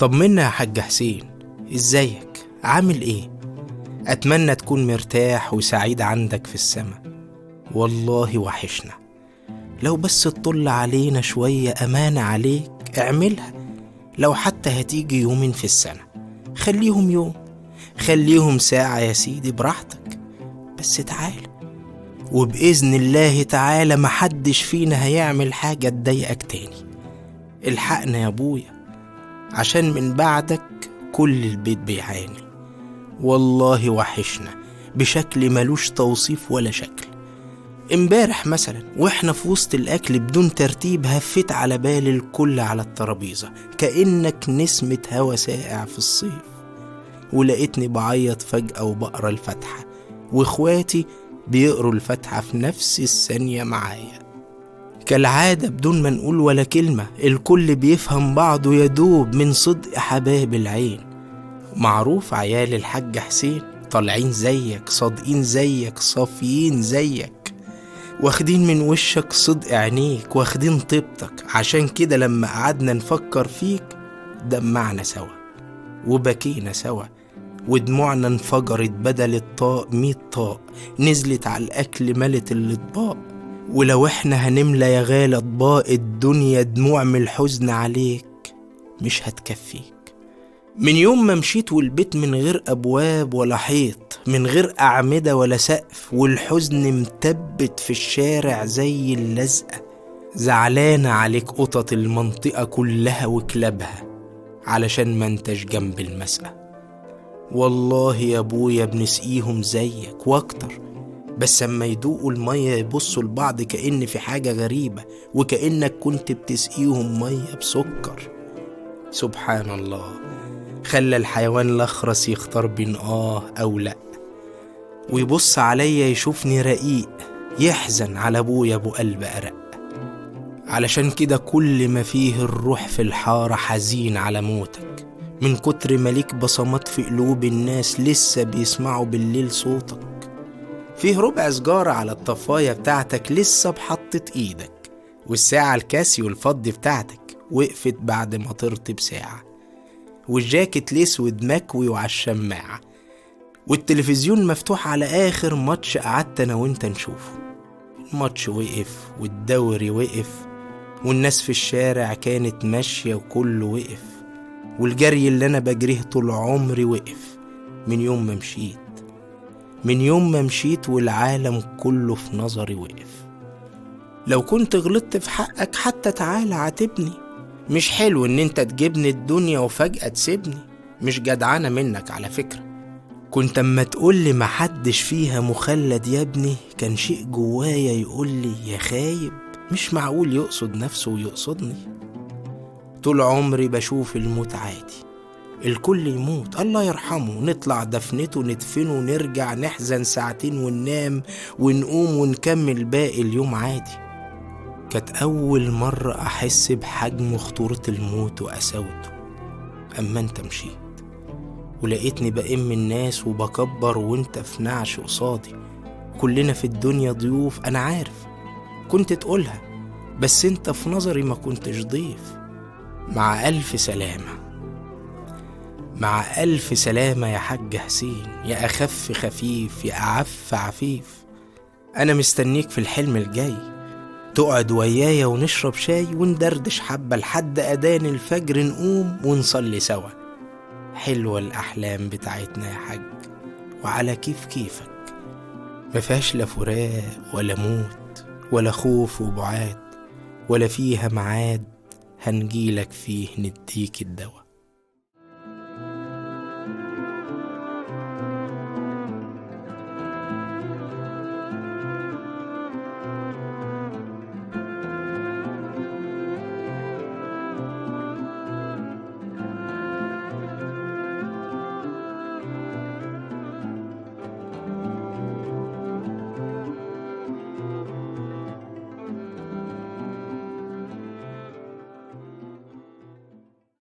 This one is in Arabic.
طمنا يا حاج حسين إزيك؟ عامل إيه؟ أتمنى تكون مرتاح وسعيد عندك في السما. والله وحشنا. لو بس تطل علينا شوية أمانة عليك اعملها. لو حتى هتيجي يومين في السنة. خليهم يوم. خليهم ساعة يا سيدي براحتك. بس تعال. وبإذن الله تعالى محدش فينا هيعمل حاجة تضايقك تاني. الحقنا يا أبويا. عشان من بعدك كل البيت بيعاني. والله وحشنا بشكل ملوش توصيف ولا شكل. امبارح مثلا وإحنا في وسط الأكل بدون ترتيب هفيت على بال الكل على الترابيزة كأنك نسمة هوا ساقع في الصيف. ولقيتني بعيط فجأة وبقرأ الفاتحة وإخواتي بيقروا الفاتحة في نفس الثانية معايا. كالعادة بدون ما نقول ولا كلمة الكل بيفهم بعضه يدوب من صدق حباب العين. معروف عيال الحاج حسين طالعين زيك صادقين زيك صافيين زيك. واخدين من وشك صدق عينيك واخدين طيبتك. عشان كده لما قعدنا نفكر فيك دمعنا سوا وبكينا سوا ودموعنا انفجرت بدل الطاق ميت طاق. نزلت على الأكل ملت الأطباق. ولو إحنا هنملى يا غالي أطباق الدنيا دموع من الحزن عليك مش هتكفيك. من يوم ما مشيت والبيت من غير أبواب ولا حيط من غير أعمدة ولا سقف والحزن متبت في الشارع زي اللزقة. زعلانة عليك قطط المنطقة كلها وكلابها علشان ما انتش جنب المسقى والله يا أبويا بنسقيهم زيك وأكتر. بس اما يدوقوا المية يبصوا لبعض كأن في حاجة غريبة وكأنك كنت بتسقيهم مية بسكر. سبحان الله. خلى الحيوان الأخرس يختار بين آه أو لأ. ويبص عليا يشوفني رقيق يحزن على أبويا أبو قلب أرق. علشان كده كل ما فيه الروح في الحارة حزين على موتك. من كتر ما ليك بصمات في قلوب الناس لسه بيسمعوا بالليل صوتك. فيه ربع سجارة على الطفاية بتاعتك لسه بحطة إيدك والساعة الكاسيو الفضي بتاعتك وقفت بعد ما طرت بساعة والجاكيت الأسود مكوي وعلى الشماعة والتلفزيون مفتوح على آخر ماتش قعدت أنا وأنت نشوفه. الماتش وقف والدوري وقف والناس في الشارع كانت ماشية وكله وقف والجري اللي أنا بجريه طول عمري وقف من يوم ما مشيت. من يوم ما مشيت والعالم كله في نظري وقف. لو كنت غلطت في حقك حتى تعالى عاتبني. مش حلو إن أنت تجيبني الدنيا وفجأة تسيبني. مش جدعانة منك على فكرة. كنت أما تقولي محدش فيها مخلد يا ابني كان شيء جوايا يقولي يا خايب. مش معقول يقصد نفسه ويقصدني. طول عمري بشوف الموت عادي. الكل يموت. الله يرحمه. نطلع دفنته ندفنه ونرجع نحزن ساعتين وننام ونقوم ونكمل باقي اليوم عادي. كانت أول مرة أحس بحجم خطورة الموت وقساوته أما أنت مشيت ولقيتني بأم الناس وبكبر وأنت في نعش قصادي. كلنا في الدنيا ضيوف أنا عارف. كنت تقولها بس أنت في نظري ما كنتش ضيف. مع ألف سلامة. مع ألف سلامة يا حاج حسين يا أخف خفيف يا أعف عفيف. أنا مستنيك في الحلم الجاي. تقعد ويايا ونشرب شاي وندردش حبة لحد أذان الفجر نقوم ونصلي سوا. حلوة الأحلام بتاعتنا يا حاج وعلى كيف كيفك. مفيهاش لا فراق ولا موت ولا خوف وبعاد ولا فيها معاد هنجيلك فيه نديك الدواء.